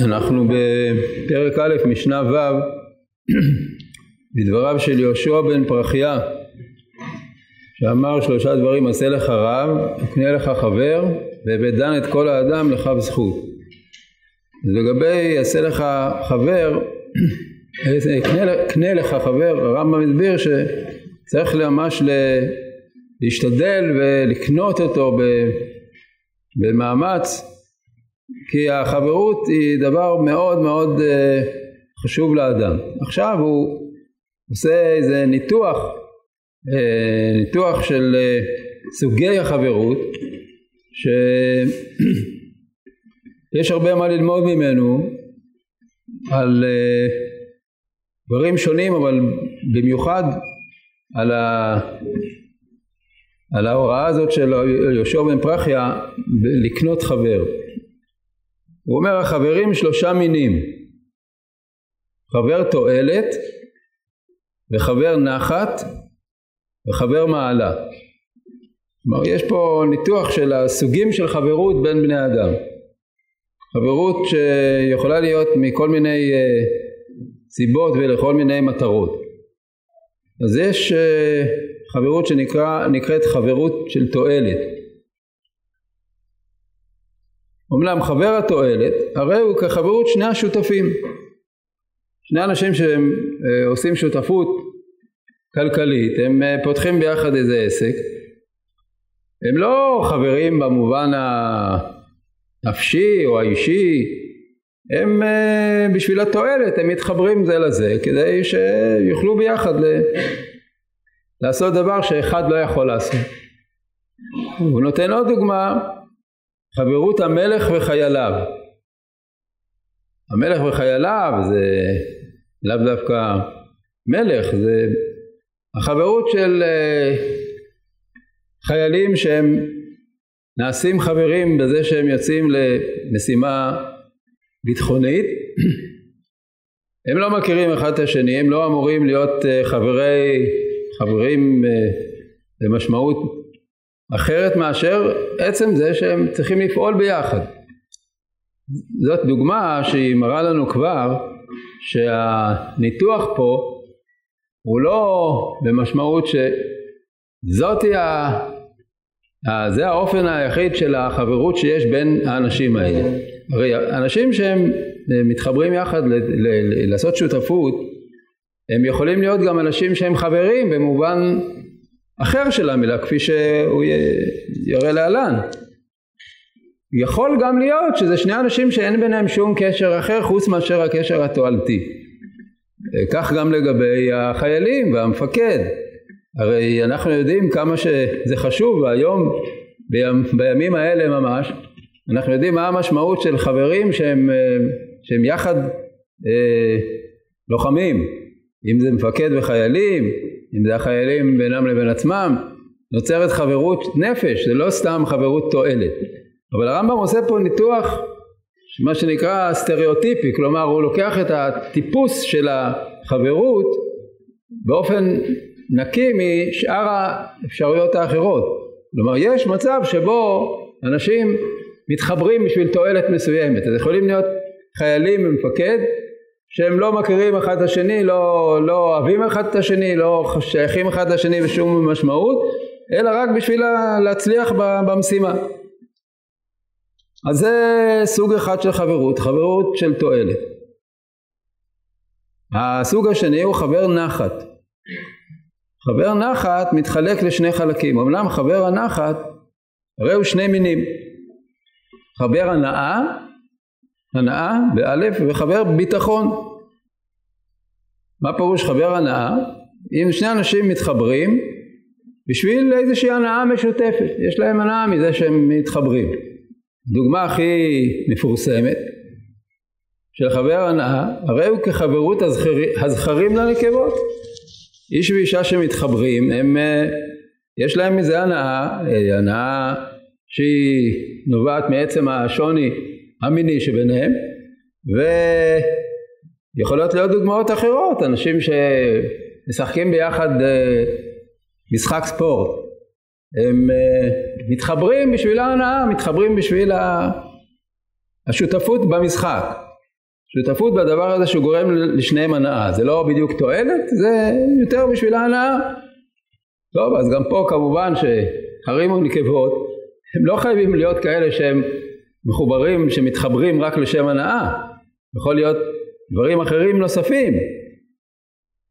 אנחנו בפרק א' משנה ו' בדבריו של יהושע בן פרחיה שאמר שלושה דברים עשה לך רב, וקנה לך חבר, והבאת דן את כל האדם לך זכות. לגבי עשה לך חבר, קנה, קנה לך חבר, הרמב"ם הסביר שצריך ממש להשתדל ולקנות אותו במאמץ כי החברות היא דבר מאוד מאוד אה, חשוב לאדם. עכשיו הוא עושה איזה ניתוח, אה, ניתוח של אה, סוגי החברות, שיש הרבה מה ללמוד ממנו על דברים שונים, אבל במיוחד על, ה... על ההוראה הזאת של יהושע בן פרחיה לקנות חבר. הוא אומר החברים שלושה מינים. חבר תועלת וחבר נחת וחבר מעלה. כלומר יש פה ניתוח של הסוגים של חברות בין בני אדם. חברות שיכולה להיות מכל מיני uh, סיבות ולכל מיני מטרות. אז יש uh, חברות שנקראת חברות של תועלת אומנם חבר התועלת הרי הוא כחברות שני השותפים. שני אנשים שהם אה, עושים שותפות כלכלית הם אה, פותחים ביחד איזה עסק. הם לא חברים במובן הנפשי או האישי הם אה, בשביל התועלת הם מתחברים זה לזה כדי שיוכלו ביחד ל... לעשות דבר שאחד לא יכול לעשות. הוא נותן עוד דוגמה חברות המלך וחייליו. המלך וחייליו זה לאו דווקא מלך, זה החברות של אה, חיילים שהם נעשים חברים בזה שהם יוצאים למשימה ביטחונית הם לא מכירים אחד את השני, הם לא אמורים להיות אה, חברי, חברים במשמעות אה, אחרת מאשר עצם זה שהם צריכים לפעול ביחד. זאת דוגמה שהיא מראה לנו כבר שהניתוח פה הוא לא במשמעות שזאתי ה... זה האופן היחיד של החברות שיש בין האנשים האלה. הרי אנשים שהם מתחברים יחד ל- ל- לעשות שותפות הם יכולים להיות גם אנשים שהם חברים במובן אחר של המילה כפי שהוא יראה להלן. יכול גם להיות שזה שני אנשים שאין ביניהם שום קשר אחר חוץ מאשר הקשר התועלתי. כך גם לגבי החיילים והמפקד. הרי אנחנו יודעים כמה שזה חשוב והיום בימ, בימים האלה ממש אנחנו יודעים מה המשמעות של חברים שהם, שהם יחד אה, לוחמים. אם זה מפקד וחיילים אם זה החיילים בינם לבין עצמם, נוצרת חברות נפש, זה לא סתם חברות תועלת. אבל הרמב"ם עושה פה ניתוח מה שנקרא סטריאוטיפי, כלומר הוא לוקח את הטיפוס של החברות באופן נקי משאר האפשרויות האחרות. כלומר יש מצב שבו אנשים מתחברים בשביל תועלת מסוימת, אז יכולים להיות חיילים ומפקד שהם לא מכירים אחד את השני, לא, לא אוהבים אחד את השני, לא שייכים אחד לשני בשום משמעות, אלא רק בשביל להצליח במשימה. אז זה סוג אחד של חברות, חברות של תועלת. הסוג השני הוא חבר נחת. חבר נחת מתחלק לשני חלקים, אמנם חבר הנחת הרי הוא שני מינים. חבר הנאה הנאה באלף וחבר ביטחון. מה פירוש חבר הנאה? אם שני אנשים מתחברים בשביל איזושהי הנאה משותפת, יש להם הנאה מזה שהם מתחברים. דוגמה הכי מפורסמת של חבר הנאה, הרי הוא כחברות הזכרים, הזכרים לנקבות. איש ואישה שמתחברים, הם, אה, יש להם מזה הנאה, אה, הנאה שהיא נובעת מעצם השוני המיני שביניהם ויכולות להיות דוגמאות אחרות אנשים שמשחקים ביחד אה, משחק ספורט. הם אה, מתחברים בשביל ההנאה מתחברים בשביל השותפות במשחק. שותפות בדבר הזה שהוא גורם לשניהם הנאה, זה לא בדיוק תועלת, זה יותר בשביל ההנאה. טוב, אז גם פה כמובן שהרים ונקבות הם לא חייבים להיות כאלה שהם מחוברים, שמתחברים רק לשם הנאה, יכול להיות דברים אחרים נוספים.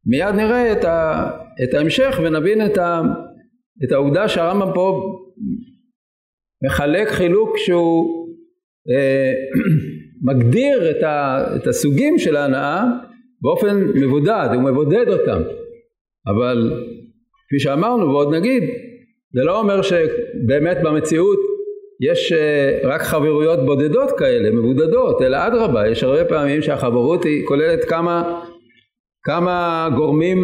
מיד נראה את, ה, את ההמשך ונבין את, ה, את העובדה שהרמב"ם פה מחלק חילוק שהוא אה, מגדיר את, ה, את הסוגים של ההנאה באופן מבודד, הוא מבודד אותם. אבל כפי שאמרנו ועוד נגיד, זה לא אומר שבאמת במציאות יש אה, רק חברויות בודדות כאלה, מבודדות, אלא אדרבה, יש הרבה פעמים שהחברות היא כוללת כמה, כמה גורמים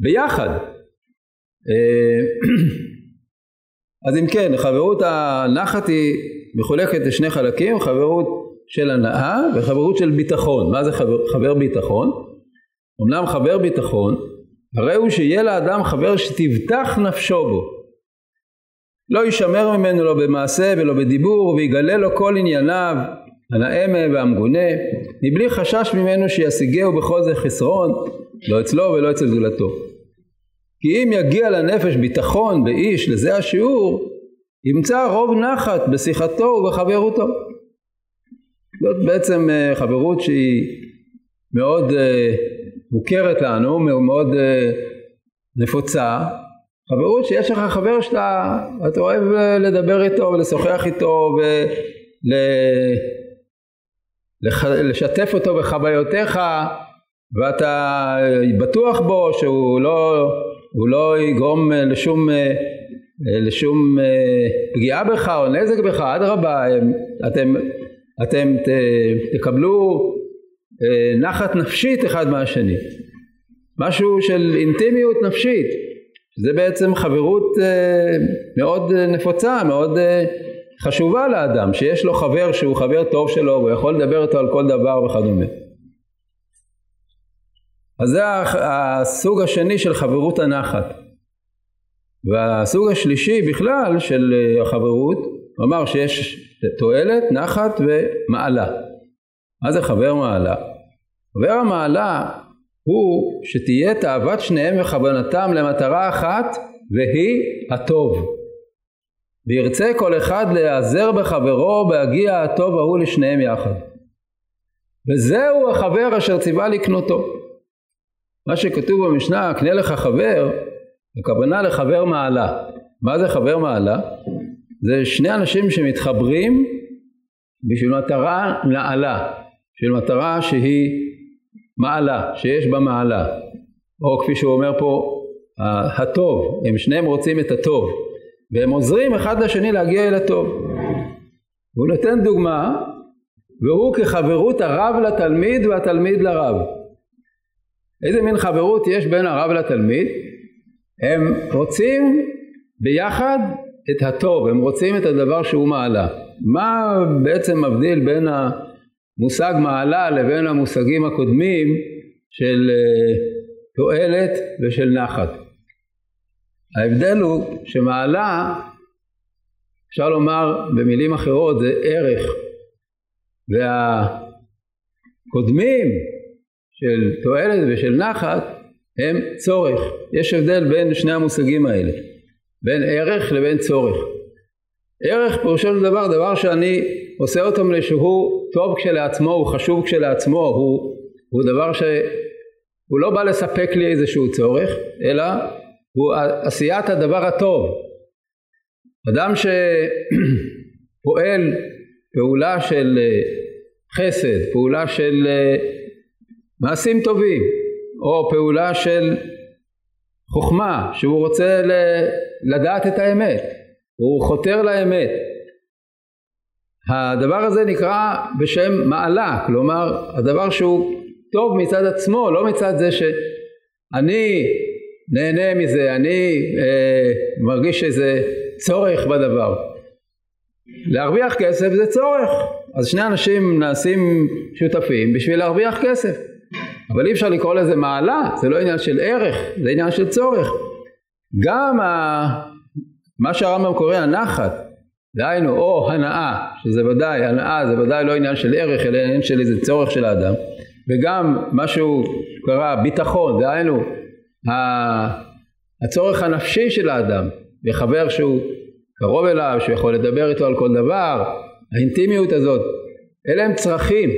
ביחד. אה, אז אם כן, חברות הנחת היא מחולקת לשני חלקים, חברות של הנאה וחברות של ביטחון. מה זה חבר, חבר ביטחון? אמנם חבר ביטחון, הרי הוא שיהיה לאדם חבר שתבטח נפשו בו. לא יישמר ממנו לא במעשה ולא בדיבור ויגלה לו כל ענייניו הנאמה והמגונה מבלי חשש ממנו שישיגהו בכל זה חסרון לא אצלו ולא אצל זולתו. כי אם יגיע לנפש ביטחון באיש לזה השיעור ימצא רוב נחת בשיחתו ובחברותו. זאת בעצם אה, חברות שהיא מאוד אה, מוכרת לנו, מאוד אה, נפוצה, חברות שיש לך חבר שאתה אתה אוהב לדבר איתו ולשוחח איתו ולשתף אותו בחוויותיך ואתה בטוח בו שהוא לא, לא יגרום לשום, לשום פגיעה בך או נזק בך, אדרבה, אתם, אתם תקבלו נחת נפשית אחד מהשני, משהו של אינטימיות נפשית זה בעצם חברות אה, מאוד נפוצה, מאוד אה, חשובה לאדם, שיש לו חבר שהוא חבר טוב שלו, הוא יכול לדבר איתו על כל דבר וכדומה. אז זה הסוג השני של חברות הנחת. והסוג השלישי בכלל של אה, החברות, הוא אמר שיש תועלת, נחת ומעלה. מה זה חבר מעלה? חבר המעלה הוא שתהיה תאוות שניהם וכוונתם למטרה אחת והיא הטוב. וירצה כל אחד להיעזר בחברו בהגיע הטוב ההוא לשניהם יחד. וזהו החבר אשר ציווה לקנותו. מה שכתוב במשנה, קנה לך חבר, הכוונה לחבר מעלה. מה זה חבר מעלה? זה שני אנשים שמתחברים בשביל מטרה נעלה, בשביל מטרה שהיא מעלה, שיש בה מעלה, או כפי שהוא אומר פה, הטוב, הם שניהם רוצים את הטוב, והם עוזרים אחד לשני להגיע אל הטוב. הוא נותן דוגמה, והוא כחברות הרב לתלמיד והתלמיד לרב. איזה מין חברות יש בין הרב לתלמיד? הם רוצים ביחד את הטוב, הם רוצים את הדבר שהוא מעלה. מה בעצם מבדיל בין ה... מושג מעלה לבין המושגים הקודמים של אה, תועלת ושל נחת. ההבדל הוא שמעלה אפשר לומר במילים אחרות זה ערך והקודמים של תועלת ושל נחת הם צורך. יש הבדל בין שני המושגים האלה, בין ערך לבין צורך. ערך פירושו של דבר דבר שאני עושה אותו מפני שהוא טוב כשלעצמו, הוא חשוב כשלעצמו, הוא, הוא דבר שהוא לא בא לספק לי איזשהו צורך, אלא הוא עשיית הדבר הטוב. אדם שפועל פעולה של חסד, פעולה של מעשים טובים, או פעולה של חוכמה, שהוא רוצה לדעת את האמת, הוא חותר לאמת, הדבר הזה נקרא בשם מעלה, כלומר הדבר שהוא טוב מצד עצמו, לא מצד זה שאני נהנה מזה, אני אה, מרגיש איזה צורך בדבר. להרוויח כסף זה צורך, אז שני אנשים נעשים שותפים בשביל להרוויח כסף. אבל אי אפשר לקרוא לזה מעלה, זה לא עניין של ערך, זה עניין של צורך. גם ה... מה שהרמב"ם קורא הנחת, דהיינו או הנאה, שזה ודאי, הנאה זה ודאי לא עניין של ערך אלא עניין של איזה צורך של האדם, וגם משהו קרה ביטחון, דהיינו הצורך הנפשי של האדם, בחבר שהוא קרוב אליו, שהוא יכול לדבר איתו על כל דבר, האינטימיות הזאת, אלה הם צרכים.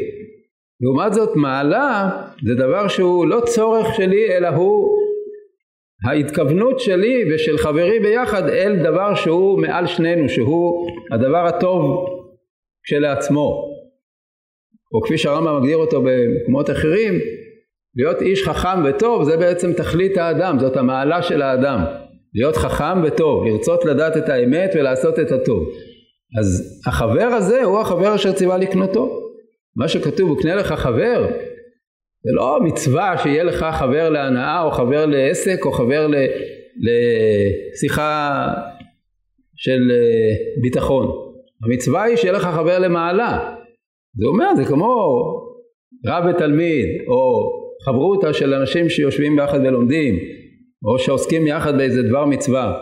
לעומת זאת מעלה זה דבר שהוא לא צורך שלי אלא הוא ההתכוונות שלי ושל חברי ביחד אל דבר שהוא מעל שנינו, שהוא הדבר הטוב כשלעצמו. או כפי שהרמב"ם מגדיר אותו במקומות אחרים, להיות איש חכם וטוב זה בעצם תכלית האדם, זאת המעלה של האדם. להיות חכם וטוב, לרצות לדעת את האמת ולעשות את הטוב. אז החבר הזה הוא החבר אשר ציווה לקנותו. מה שכתוב, וקנה לך חבר, זה לא מצווה שיהיה לך חבר להנאה או חבר לעסק או חבר לשיחה של אה, ביטחון. המצווה היא שיהיה לך חבר למעלה. זה אומר, זה כמו רב ותלמיד או חברותא של אנשים שיושבים ביחד ולומדים או שעוסקים יחד באיזה דבר מצווה.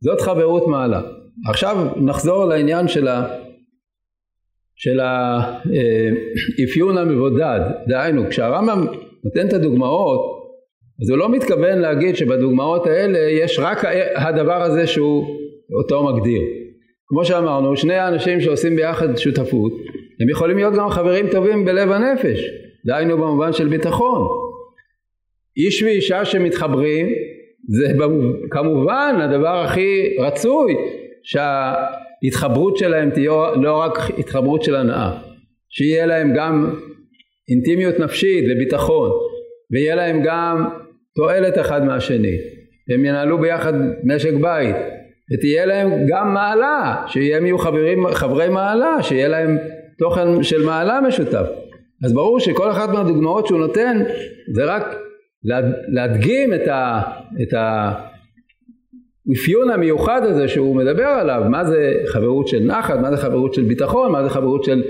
זאת חברות מעלה. עכשיו נחזור לעניין של ה... של האפיון המבודד, דהיינו כשהרמב"ם נותן את הדוגמאות אז הוא לא מתכוון להגיד שבדוגמאות האלה יש רק הדבר הזה שהוא אותו מגדיר. כמו שאמרנו, שני האנשים שעושים ביחד שותפות, הם יכולים להיות גם חברים טובים בלב הנפש, דהיינו במובן של ביטחון. איש ואישה שמתחברים, זה כמובן הדבר הכי רצוי, שה... ההתחברות שלהם תהיה לא רק התחברות של הנאה, שיהיה להם גם אינטימיות נפשית וביטחון, ויהיה להם גם תועלת אחד מהשני, הם ינהלו ביחד משק בית, ותהיה להם גם מעלה, שהם יהיו חברים, חברי מעלה, שיהיה להם תוכן של מעלה משותף. אז ברור שכל אחת מהדוגמאות שהוא נותן זה רק להדגים את, ה, את, ה, האפיון המיוחד הזה שהוא מדבר עליו, מה זה חברות של נחת, מה זה חברות של ביטחון, מה זה חברות של,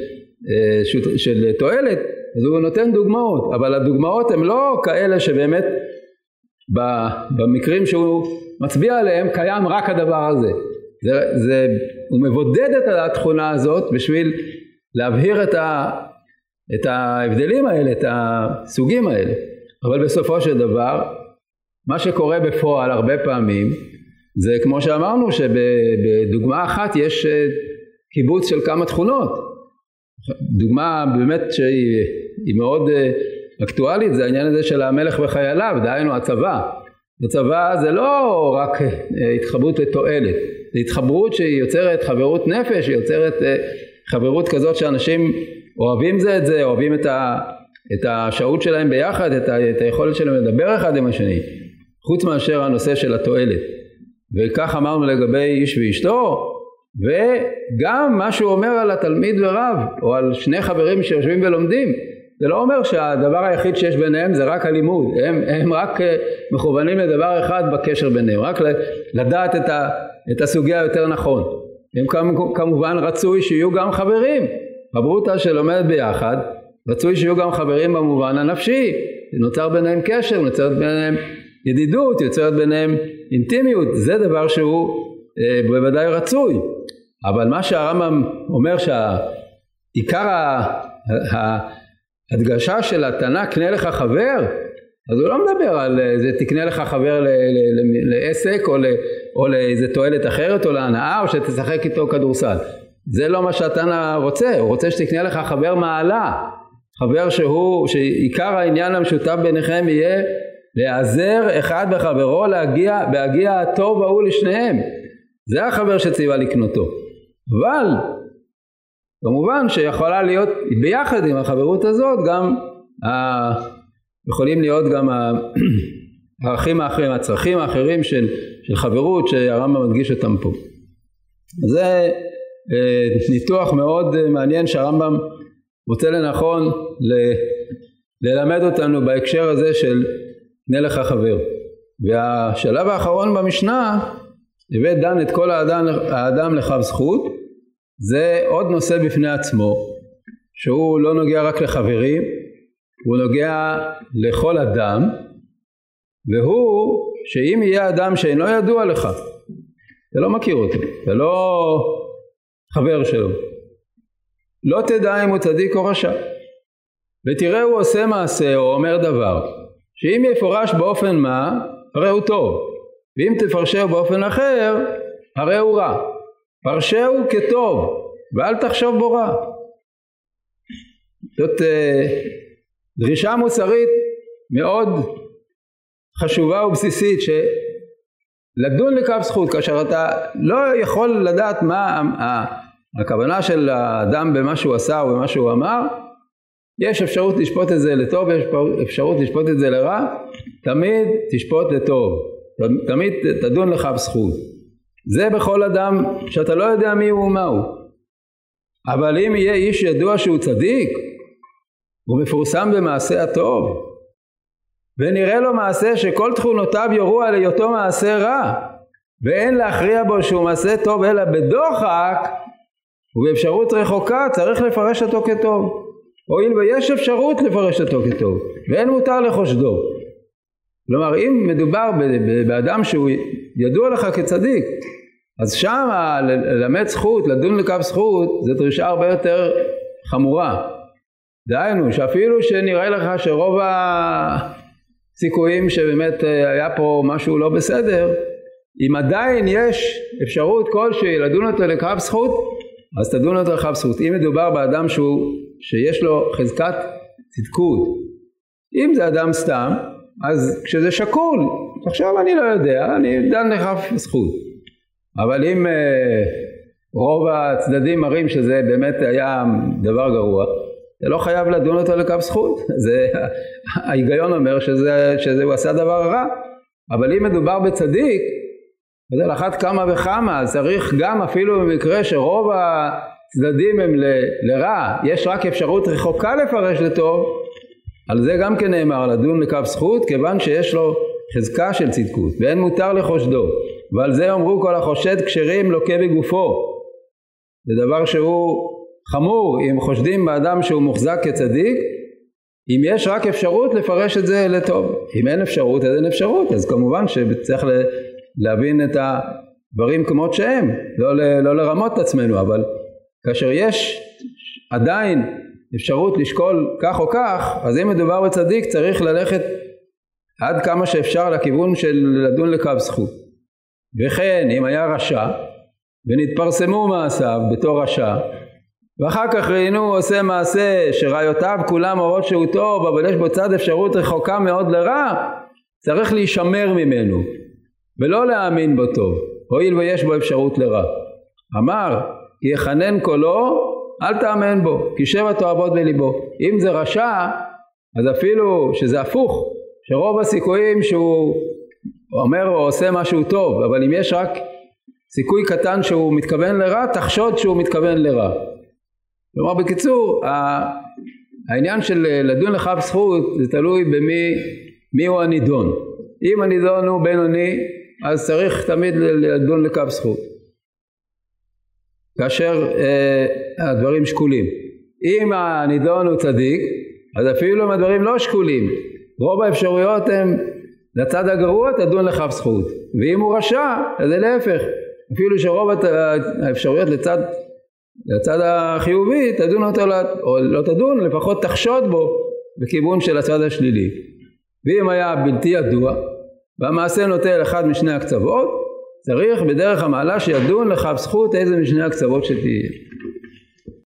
אה, של, של תועלת, אז הוא נותן דוגמאות, אבל הדוגמאות הן לא כאלה שבאמת במקרים שהוא מצביע עליהם קיים רק הדבר הזה. זה, זה, הוא מבודד את התכונה הזאת בשביל להבהיר את, ה, את ההבדלים האלה, את הסוגים האלה. אבל בסופו של דבר, מה שקורה בפועל הרבה פעמים זה כמו שאמרנו שבדוגמה אחת יש אה, קיבוץ של כמה תכונות. דוגמה באמת שהיא מאוד אה, אקטואלית זה העניין הזה של המלך וחייליו, דהיינו הצבא. בצבא זה לא רק אה, התחברות לתועלת, זה התחברות שהיא יוצרת חברות נפש, היא יוצרת חברות כזאת שאנשים אוהבים זה את זה, אוהבים את, ה, את השהות שלהם ביחד, את, ה, את היכולת שלהם לדבר אחד עם השני, חוץ מאשר הנושא של התועלת. וכך אמרנו לגבי איש ואשתו וגם מה שהוא אומר על התלמיד ורב או על שני חברים שיושבים ולומדים זה לא אומר שהדבר היחיד שיש ביניהם זה רק הלימוד הם, הם רק אה, מכוונים לדבר אחד בקשר ביניהם רק לדעת את, ה, את הסוגיה יותר נכון. הם כמובן רצוי שיהיו גם חברים. חברותא שלומדת ביחד רצוי שיהיו גם חברים במובן הנפשי. נוצר ביניהם קשר נוצרת ביניהם ידידות יוצרת ביניהם אינטימיות זה דבר שהוא אה, בוודאי רצוי. אבל מה שהרמב"ם אומר שהעיקר ההדגשה של התנא קנה לך חבר אז הוא לא מדבר על איזה תקנה לך חבר לעסק או, או לאיזה תועלת אחרת או להנאה או שתשחק איתו כדורסל. זה לא מה שהתנא רוצה הוא רוצה שתקנה לך חבר מעלה. חבר שהוא שעיקר העניין המשותף ביניכם יהיה להיעזר אחד בחברו להגיע בהגיע הטוב ההוא לשניהם זה החבר שציווה לקנותו אבל כמובן שיכולה להיות ביחד עם החברות הזאת גם ה... יכולים להיות גם הערכים האחרים, הצרכים האחרים של, של חברות שהרמב"ם מדגיש אותם פה. זה אה, ניתוח מאוד מעניין שהרמב"ם מוצא לנכון ל, ללמד אותנו בהקשר הזה של קנה לך חבר. והשלב האחרון במשנה, הבאת דן את כל האדם, האדם לכף זכות, זה עוד נושא בפני עצמו, שהוא לא נוגע רק לחברים, הוא נוגע לכל אדם, והוא שאם יהיה אדם שאינו ידוע לך, אתה לא מכיר אותו, אתה לא חבר שלו. לא תדע אם הוא צדיק או רשע. ותראה הוא עושה מעשה או אומר דבר, שאם יפורש באופן מה, הרי הוא טוב, ואם תפרשהו באופן אחר, הרי הוא רע. פרשהו כטוב, ואל תחשוב בו רע. זאת uh, דרישה מוסרית מאוד חשובה ובסיסית שלדון לכף זכות כאשר אתה לא יכול לדעת מה הכוונה של האדם במה שהוא עשה או במה שהוא אמר יש אפשרות לשפוט את זה לטוב ויש אפשרות לשפוט את זה לרע תמיד תשפוט לטוב. תמיד תדון לכף זכות זה בכל אדם שאתה לא יודע מי הוא ומהו אבל אם יהיה איש ידוע שהוא צדיק הוא מפורסם במעשה הטוב ונראה לו מעשה שכל תכונותיו יורו על היותו מעשה רע ואין להכריע בו שהוא מעשה טוב אלא בדוחק ובאפשרות רחוקה צריך לפרש אותו כטוב הואיל ויש אפשרות לפרש אותו כטוב ואין מותר לחושדו כלומר אם מדובר באדם שהוא ידוע לך כצדיק אז שם ללמד זכות, לדון לכף זכות, זו דרישה הרבה יותר חמורה. דהיינו, שאפילו שנראה לך שרוב הסיכויים שבאמת אה, היה פה משהו לא בסדר, אם עדיין יש אפשרות כלשהי לדון אותו לכף זכות, אז תדון אותו לכף זכות. אם מדובר באדם שהוא, שיש לו חזקת צדקות, אם זה אדם סתם, אז כשזה שקול, עכשיו אני לא יודע, אני דן לכף זכות. אבל אם uh, רוב הצדדים מראים שזה באמת היה דבר גרוע, אתה לא חייב לדון אותו לכף זכות, זה, ההיגיון אומר שזה, שזה הוא עשה דבר רע, אבל אם מדובר בצדיק, אז על אחת כמה וכמה, צריך גם אפילו במקרה שרוב הצדדים הם ל, לרע, יש רק אפשרות רחוקה לפרש לטוב, על זה גם כן נאמר לדון לכף זכות, כיוון שיש לו חזקה של צדקות, ואין מותר לחושדו. ועל זה אמרו כל החושד כשרים לוקה בגופו. זה דבר שהוא חמור אם חושדים באדם שהוא מוחזק כצדיק, אם יש רק אפשרות לפרש את זה לטוב. אם אין אפשרות אז אין אפשרות, אז כמובן שצריך להבין את הדברים כמות שהם, לא, לא לרמות את עצמנו, אבל כאשר יש עדיין אפשרות לשקול כך או כך, אז אם מדובר בצדיק צריך ללכת עד כמה שאפשר לכיוון של לדון לקו זכות. וכן אם היה רשע ונתפרסמו מעשיו בתור רשע ואחר כך ראינו עושה מעשה שראיותיו כולם אורות שהוא טוב אבל יש בו צד אפשרות רחוקה מאוד לרע צריך להישמר ממנו ולא להאמין בו טוב הואיל ויש בו אפשרות לרע אמר כי יחנן קולו אל תאמן בו כי שבע תועבות בליבו אם זה רשע אז אפילו שזה הפוך שרוב הסיכויים שהוא אומר או עושה משהו טוב, אבל אם יש רק סיכוי קטן שהוא מתכוון לרע, תחשוד שהוא מתכוון לרע. כלומר בקיצור, העניין של לדון לכף זכות זה תלוי במי מי הוא הנידון. אם הנידון הוא בינוני, אז צריך תמיד לדון לכף זכות. כאשר אה, הדברים שקולים. אם הנידון הוא צדיק, אז אפילו אם הדברים לא שקולים, רוב האפשרויות הן לצד הגרוע תדון לכף זכות. ואם הוא רשע אז זה להפך. אפילו שרוב האפשרויות לצד, לצד החיובי תדון אותו או לא תדון לפחות תחשוד בו בכיוון של הצד השלילי. ואם היה בלתי ידוע והמעשה נוטה אחד משני הקצוות צריך בדרך המעלה שידון לכף זכות איזה משני הקצוות שתהיה